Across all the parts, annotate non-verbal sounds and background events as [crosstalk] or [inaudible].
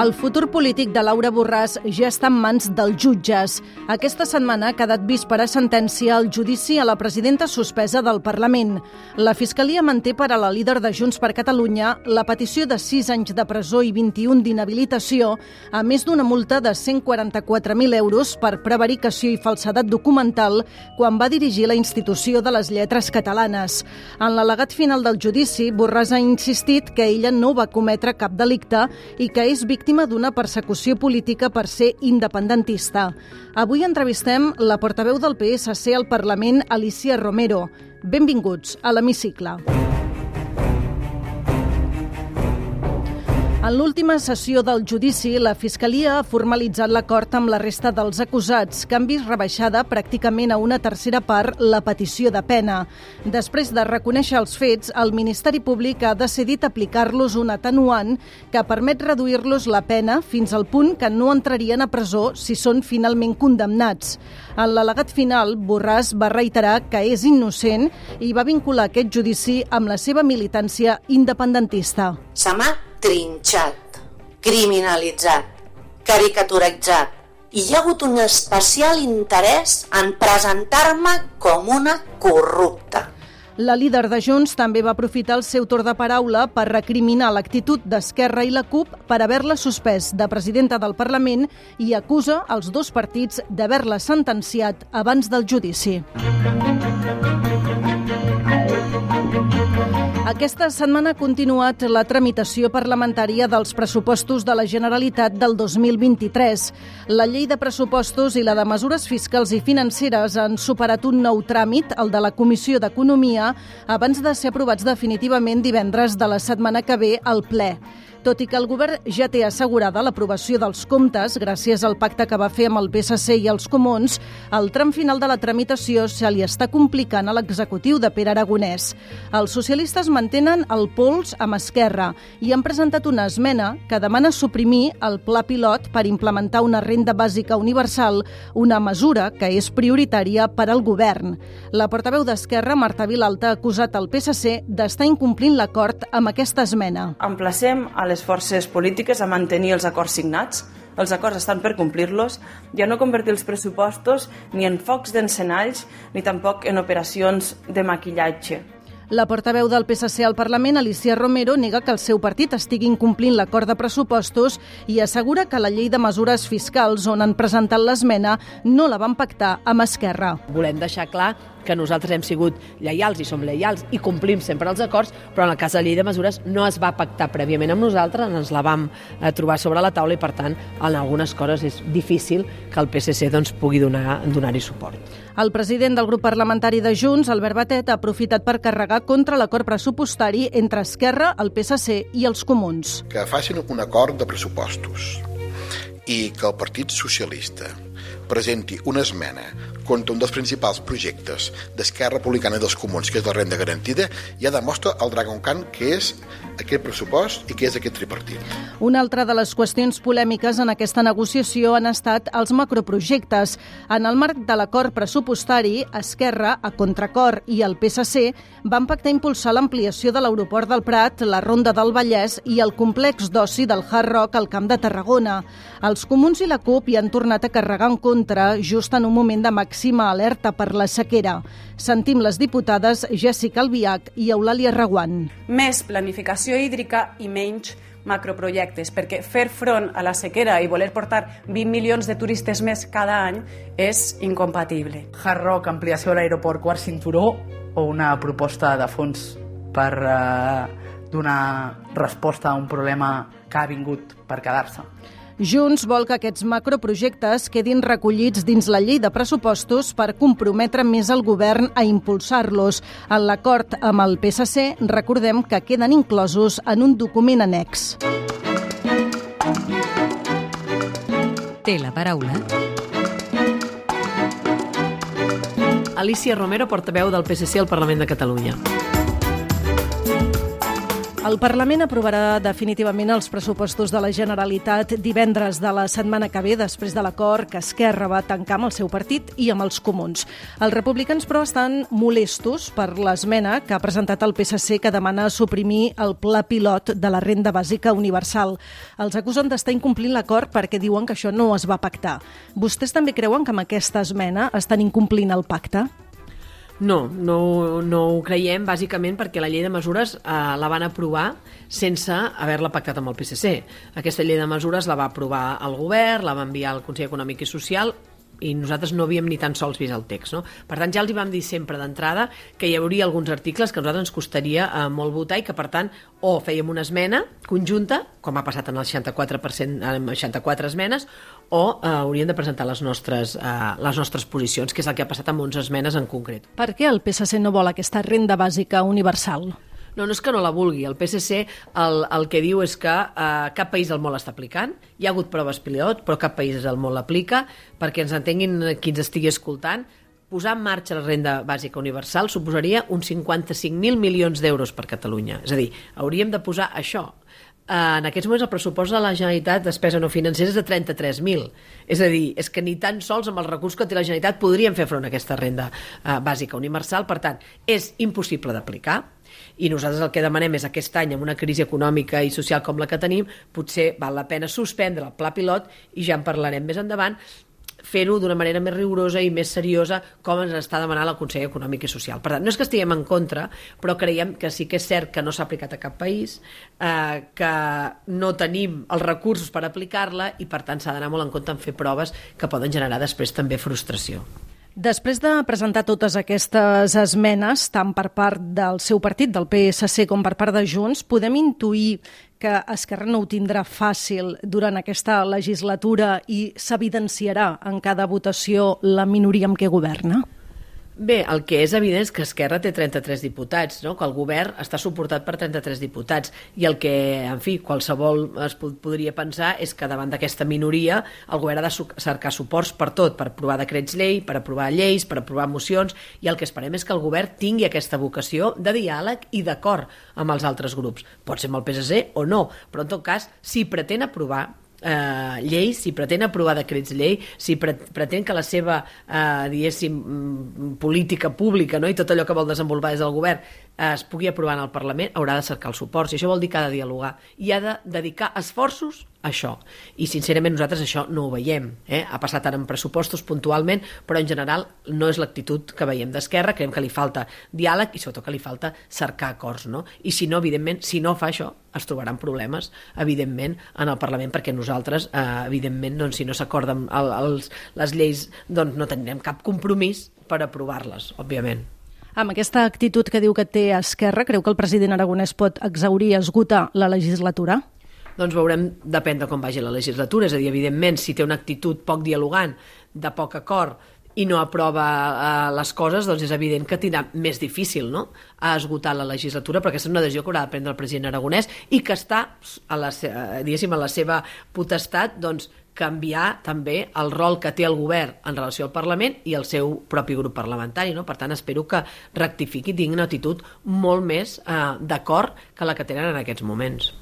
El futur polític de Laura Borràs ja està en mans dels jutges. Aquesta setmana ha quedat vist per a sentència el judici a la presidenta suspesa del Parlament. La Fiscalia manté per a la líder de Junts per Catalunya la petició de 6 anys de presó i 21 d'inhabilitació, a més d'una multa de 144.000 euros per prevaricació i falsedat documental quan va dirigir la institució de les lletres catalanes. En l'al·legat final del judici, Borràs ha insistit que ella no va cometre cap delicte i que és víctima víctima d'una persecució política per ser independentista. Avui entrevistem la portaveu del PSC al Parlament, Alicia Romero. Benvinguts a l'Hemicicle. En l'última sessió del judici, la Fiscalia ha formalitzat l'acord amb la resta dels acusats, que han vist rebaixada pràcticament a una tercera part la petició de pena. Després de reconèixer els fets, el Ministeri Públic ha decidit aplicar-los un atenuant que permet reduir-los la pena fins al punt que no entrarien a presó si són finalment condemnats. En l'al·legat final, Borràs va reiterar que és innocent i va vincular aquest judici amb la seva militància independentista. M'ha trinxat, criminalitzat, caricaturitzat i hi ha hagut un especial interès en presentar-me com una corrupta. La líder de Junts també va aprofitar el seu torn de paraula per recriminar l'actitud d'Esquerra i la CUP per haver-la suspès de presidenta del Parlament i acusa els dos partits d'haver-la sentenciat abans del judici. Aquesta setmana ha continuat la tramitació parlamentària dels pressupostos de la Generalitat del 2023. La llei de pressupostos i la de mesures fiscals i financeres han superat un nou tràmit, el de la Comissió d'Economia, abans de ser aprovats definitivament divendres de la setmana que ve al ple. Tot i que el govern ja té assegurada l'aprovació dels comptes gràcies al pacte que va fer amb el PSC i els comuns, el tram final de la tramitació se li està complicant a l'executiu de Pere Aragonès. Els socialistes mantenen el pols amb Esquerra i han presentat una esmena que demana suprimir el pla pilot per implementar una renda bàsica universal, una mesura que és prioritària per al govern. La portaveu d'Esquerra, Marta Vilalta, ha acusat el PSC d'estar incomplint l'acord amb aquesta esmena. Emplacem a les forces polítiques a mantenir els acords signats. Els acords estan per complir-los, ja no convertir els pressupostos ni en focs d'encenalls ni tampoc en operacions de maquillatge. La portaveu del PSC al Parlament, Alicia Romero, nega que el seu partit estigui incomplint l'acord de pressupostos i assegura que la llei de mesures fiscals on han presentat l'esmena no la van pactar amb Esquerra. Volem deixar clar que nosaltres hem sigut lleials i som lleials i complim sempre els acords, però en el cas de la llei de mesures no es va pactar prèviament amb nosaltres, ens la vam eh, trobar sobre la taula i, per tant, en algunes coses és difícil que el PSC doncs, pugui donar-hi donar suport. El president del grup parlamentari de Junts, Albert Batet, ha aprofitat per carregar contra l'acord pressupostari entre Esquerra, el PSC i els comuns. Que facin un acord de pressupostos i que el Partit Socialista presenti una esmena contra un dels principals projectes d'Esquerra Republicana dels Comuns, que és la renda garantida, ja demostra el Dragon Khan que és aquest pressupost i que és aquest tripartit. Una altra de les qüestions polèmiques en aquesta negociació han estat els macroprojectes. En el marc de l'acord pressupostari, Esquerra, a Contracor i el PSC van pactar impulsar l'ampliació de l'aeroport del Prat, la Ronda del Vallès i el complex d'oci del Hard Rock al Camp de Tarragona. Els comuns i la CUP hi han tornat a carregar en contra just en un moment de màxima alerta per la sequera. Sentim les diputades Jessica Albiach i Eulàlia Reguant. Més planificació hídrica i menys macroprojectes, perquè fer front a la sequera i voler portar 20 milions de turistes més cada any és incompatible. Hard Rock, ampliació de l'aeroport quart cinturó o una proposta de fons per eh, donar resposta a un problema que ha vingut per quedar-se. Junts vol que aquests macroprojectes quedin recollits dins la llei de pressupostos per comprometre més el govern a impulsar-los. En l'acord amb el PSC, recordem que queden inclosos en un document annex. Té la paraula Alicia Romero, portaveu del PSC al Parlament de Catalunya. El Parlament aprovarà definitivament els pressupostos de la Generalitat divendres de la setmana que ve, després de l'acord que Esquerra va tancar amb el seu partit i amb els comuns. Els republicans, però, estan molestos per l'esmena que ha presentat el PSC que demana suprimir el pla pilot de la renda bàsica universal. Els acusen d'estar incomplint l'acord perquè diuen que això no es va pactar. Vostès també creuen que amb aquesta esmena estan incomplint el pacte? No, no, no ho creiem, bàsicament perquè la llei de mesures eh, la van aprovar sense haver-la pactat amb el PSC. Aquesta llei de mesures la va aprovar el govern, la va enviar al Consell Econòmic i Social i nosaltres no havíem ni tan sols vist el text. No? Per tant, ja els hi vam dir sempre d'entrada que hi hauria alguns articles que a nosaltres ens costaria eh, molt votar i que, per tant, o fèiem una esmena conjunta, com ha passat en el 64%, amb 64 esmenes, o eh, haurien de presentar les nostres, eh, les nostres posicions, que és el que ha passat amb 11 esmenes en concret. Per què el PSC no vol aquesta renda bàsica universal? No, no és que no la vulgui. El PSC el, el que diu és que eh, cap país del món l'està aplicant. Hi ha hagut proves pilot, però cap país del món l'aplica. Perquè ens entenguin qui ens estigui escoltant, posar en marxa la renda bàsica universal suposaria uns 55.000 milions d'euros per Catalunya. És a dir, hauríem de posar això. Eh, en aquests moments el pressupost de la Generalitat despesa no financera és de 33.000. És a dir, és que ni tan sols amb els recursos que té la Generalitat podríem fer front a aquesta renda eh, bàsica universal. Per tant, és impossible d'aplicar i nosaltres el que demanem és aquest any, amb una crisi econòmica i social com la que tenim, potser val la pena suspendre el pla pilot i ja en parlarem més endavant, fer-ho d'una manera més rigorosa i més seriosa com ens està demanant el Consell Econòmic i Social. Per tant, no és que estiguem en contra, però creiem que sí que és cert que no s'ha aplicat a cap país, eh, que no tenim els recursos per aplicar-la i, per tant, s'ha d'anar molt en compte en fer proves que poden generar després també frustració. Després de presentar totes aquestes esmenes, tant per part del seu partit, del PSC, com per part de Junts, podem intuir que Esquerra no ho tindrà fàcil durant aquesta legislatura i s'evidenciarà en cada votació la minoria amb què governa? Bé, el que és evident és que Esquerra té 33 diputats, no? que el govern està suportat per 33 diputats, i el que, en fi, qualsevol es podria pensar és que davant d'aquesta minoria el govern ha de cercar suports per tot, per aprovar decrets llei, per aprovar lleis, per aprovar mocions, i el que esperem és que el govern tingui aquesta vocació de diàleg i d'acord amb els altres grups. Pot ser amb el PSC o no, però en tot cas, si pretén aprovar eh, lleis, si pretén aprovar decrets llei, si pre pretén que la seva, eh, diguéssim, mm, política pública no? i tot allò que vol desenvolupar des del govern es pugui aprovar en el Parlament, haurà de cercar el suport. I això vol dir que ha de dialogar. I ha de dedicar esforços això. I sincerament nosaltres això no ho veiem. Eh? Ha passat ara en pressupostos puntualment, però en general no és l'actitud que veiem d'Esquerra, creiem que li falta diàleg i sobretot que li falta cercar acords. No? I si no, evidentment, si no fa això, es trobaran problemes, evidentment, en el Parlament, perquè nosaltres, eh, evidentment, doncs, si no s'acorden les lleis, doncs no tindrem cap compromís per aprovar-les, òbviament. Amb aquesta actitud que diu que té Esquerra, creu que el president Aragonès pot exaurir, esgotar la legislatura? doncs veurem, depèn de com vagi la legislatura, és a dir, evidentment, si té una actitud poc dialogant, de poc acord, i no aprova eh, les coses, doncs és evident que tindrà més difícil no? a esgotar la legislatura, perquè és una decisió que haurà de prendre el president Aragonès i que està, a la, diguéssim, a la seva potestat, doncs, canviar també el rol que té el govern en relació al Parlament i el seu propi grup parlamentari. No? Per tant, espero que rectifiqui i tingui una actitud molt més eh, d'acord que la que tenen en aquests moments.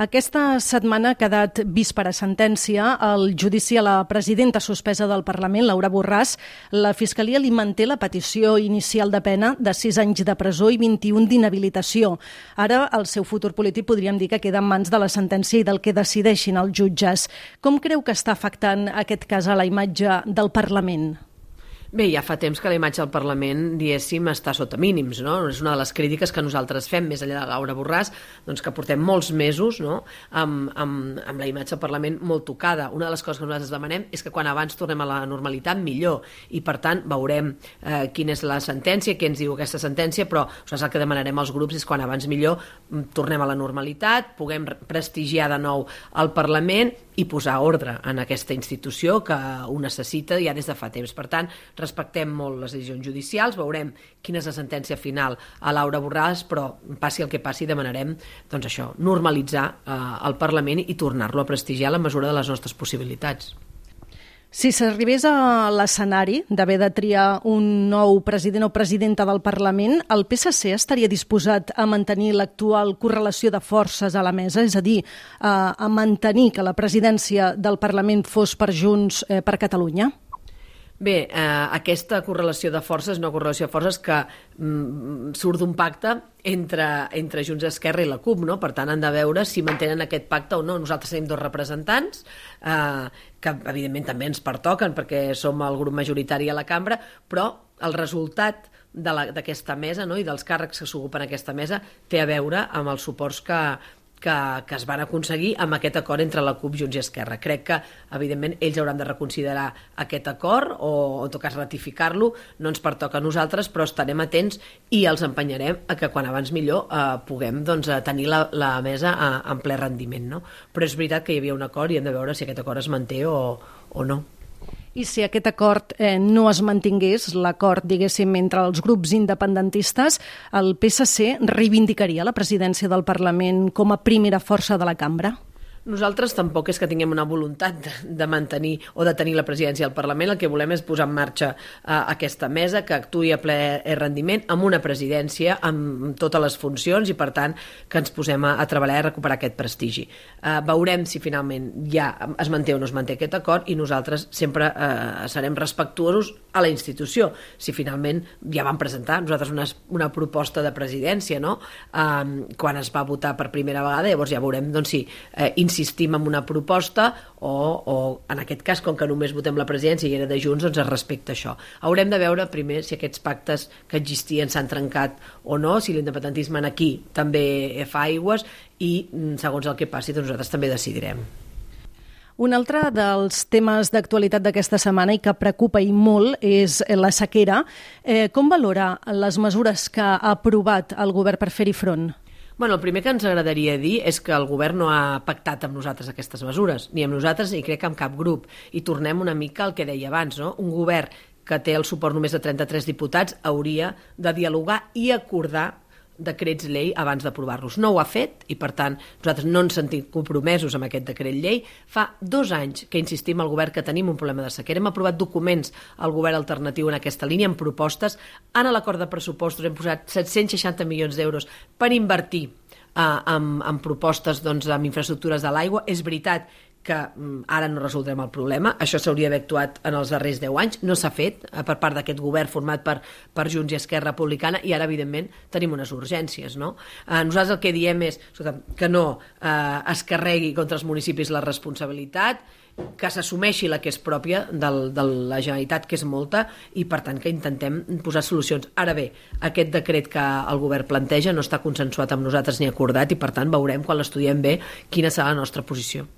Aquesta setmana ha quedat vist per a sentència el judici a la presidenta suspesa del Parlament, Laura Borràs. La Fiscalia li manté la petició inicial de pena de 6 anys de presó i 21 d'inhabilitació. Ara el seu futur polític podríem dir que queda en mans de la sentència i del que decideixin els jutges. Com creu que està afectant aquest cas a la imatge del Parlament? Bé, ja fa temps que la imatge del Parlament, diguéssim, està sota mínims, no? És una de les crítiques que nosaltres fem, més enllà de Laura Borràs, doncs que portem molts mesos no? amb, amb, amb la imatge del Parlament molt tocada. Una de les coses que nosaltres demanem és que quan abans tornem a la normalitat, millor. I, per tant, veurem eh, quina és la sentència, què ens diu aquesta sentència, però nosaltres el que demanarem als grups és quan abans millor mm, tornem a la normalitat, puguem prestigiar de nou el Parlament i posar ordre en aquesta institució que ho necessita ja des de fa temps. Per tant, respectem molt les decisions judicials, veurem quina és la sentència final a Laura Borràs, però passi el que passi demanarem doncs això, normalitzar eh, el Parlament i tornar-lo a prestigiar a la mesura de les nostres possibilitats. Si s'arribés a l'escenari d'haver de triar un nou president o presidenta del Parlament, el PSC estaria disposat a mantenir l'actual correlació de forces a la mesa, és a dir, a, a mantenir que la presidència del Parlament fos per Junts eh, per Catalunya? Bé, eh, aquesta correlació de forces una correlació de forces que mm, surt d'un pacte entre, entre Junts Esquerra i la CUP, no? Per tant, han de veure si mantenen aquest pacte o no. Nosaltres tenim dos representants, eh, que evidentment també ens pertoquen perquè som el grup majoritari a la cambra, però el resultat d'aquesta mesa no? i dels càrrecs que s'ocupen aquesta mesa té a veure amb els suports que, que, que es van aconseguir amb aquest acord entre la CUP, Junts i Esquerra. Crec que, evidentment, ells hauran de reconsiderar aquest acord o, en tot cas, ratificar-lo. No ens pertoca a nosaltres, però estarem atents i els empenyarem a que quan abans millor eh, puguem doncs, tenir la, la mesa a, en ple rendiment. No? Però és veritat que hi havia un acord i hem de veure si aquest acord es manté o, o no. I si aquest acord eh, no es mantingués, l'acord, diguéssim, entre els grups independentistes, el PSC reivindicaria la presidència del Parlament com a primera força de la cambra? Nosaltres tampoc és que tinguem una voluntat de, mantenir o de tenir la presidència del Parlament. El que volem és posar en marxa uh, aquesta mesa que actuï a ple rendiment amb una presidència, amb totes les funcions i, per tant, que ens posem a, a treballar i a recuperar aquest prestigi. Uh, veurem si finalment ja es manté o no es manté aquest acord i nosaltres sempre uh, serem respectuosos a la institució. Si finalment ja van presentar nosaltres una, una proposta de presidència, no? Uh, quan es va votar per primera vegada, llavors ja veurem doncs, si eh, insistim en una proposta o, o en aquest cas, com que només votem la presidència i era de Junts, doncs es respecta això. Haurem de veure primer si aquests pactes que existien s'han trencat o no, si l'independentisme aquí també fa aigües i mm, segons el que passi doncs nosaltres també decidirem. Un altre dels temes d'actualitat d'aquesta setmana i que preocupa i molt és la sequera. Eh, com valora les mesures que ha aprovat el govern per fer-hi front? Bueno, el primer que ens agradaria dir és que el govern no ha pactat amb nosaltres aquestes mesures, ni amb nosaltres ni crec que amb cap grup. I tornem una mica al que deia abans, no? Un govern que té el suport només de 33 diputats hauria de dialogar i acordar decrets llei abans d'aprovar-los. No ho ha fet i, per tant, nosaltres no ens sentim compromesos amb aquest decret llei. Fa dos anys que insistim al govern que tenim un problema de sequera. Hem aprovat documents al govern alternatiu en aquesta línia, amb propostes. En l'acord de pressupostos hem posat 760 milions d'euros per invertir eh, en, en propostes doncs, amb infraestructures de l'aigua. És veritat que mm, ara no resoldrem el problema. Això s'hauria d'haver actuat en els darrers 10 anys. No s'ha fet eh, per part d'aquest govern format per, per Junts i Esquerra Republicana i ara, evidentment, tenim unes urgències. No? Eh, nosaltres el que diem és que no eh, es carregui contra els municipis la responsabilitat, que s'assumeixi la que és pròpia del, de la Generalitat, que és molta, i per tant que intentem posar solucions. Ara bé, aquest decret que el govern planteja no està consensuat amb nosaltres ni acordat i per tant veurem quan l'estudiem bé quina serà la nostra posició.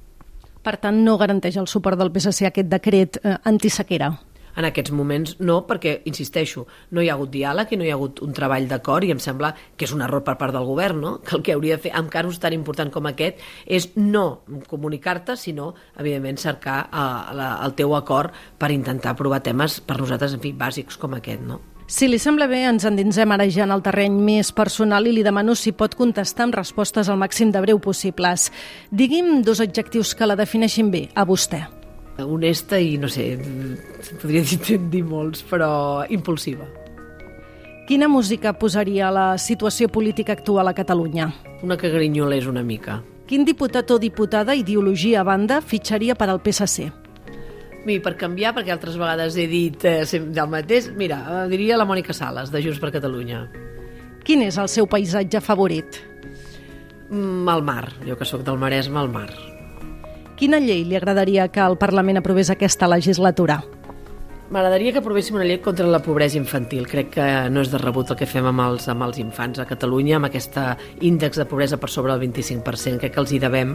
Per tant, no garanteix el suport del PSC aquest decret eh, antisequera? En aquests moments no, perquè, insisteixo, no hi ha hagut diàleg i no hi ha hagut un treball d'acord i em sembla que és un error per part del govern, no? que el que hauria de fer en casos tan important com aquest és no comunicar-te, sinó, evidentment, cercar eh, el teu acord per intentar aprovar temes per nosaltres, en fi, bàsics com aquest. No? Si li sembla bé, ens endinsem ara ja en el terreny més personal i li demano si pot contestar amb respostes al màxim de breu possibles. Digui'm dos adjectius que la defineixin bé, a vostè. Honesta i, no sé, podria dir, [laughs] dir molts, però impulsiva. Quina música posaria a la situació política actual a Catalunya? Una que grinyolés una mica. Quin diputat o diputada, ideologia a banda, fitxaria per al PSC? Mi, per canviar, perquè altres vegades he dit eh, del mateix, mira, eh, diria la Mònica Sales, de Junts per Catalunya. Quin és el seu paisatge favorit? Mm, el mar, jo que sóc del Maresme, el mar. Quina llei li agradaria que el Parlament aprovés aquesta legislatura? M'agradaria que aprovéssim una llei contra la pobresa infantil. Crec que no és de rebut el que fem amb els, amb els infants a Catalunya, amb aquest índex de pobresa per sobre del 25%. Crec que els hi devem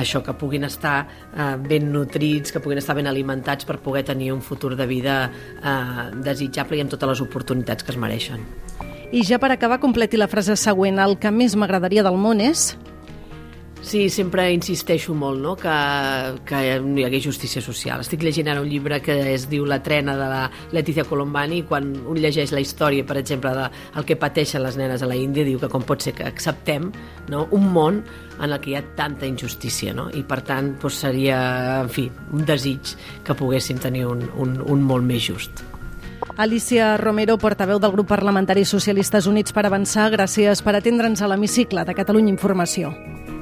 això, que puguin estar eh, ben nutrits, que puguin estar ben alimentats per poder tenir un futur de vida eh, desitjable i amb totes les oportunitats que es mereixen. I ja per acabar, completi la frase següent. El que més m'agradaria del món és... Sí, sempre insisteixo molt no? que, que no hi hagués justícia social. Estic llegint ara un llibre que es diu La trena de la Letícia Colombani i quan un llegeix la història, per exemple, de el que pateixen les nenes a la Índia, diu que com pot ser que acceptem no? un món en el que hi ha tanta injustícia no? i per tant doncs seria en fi, un desig que poguéssim tenir un, un, un món més just. Alicia Romero, portaveu del grup parlamentari Socialistes Units per Avançar, gràcies per atendre'ns a l'hemicicle de Catalunya Informació.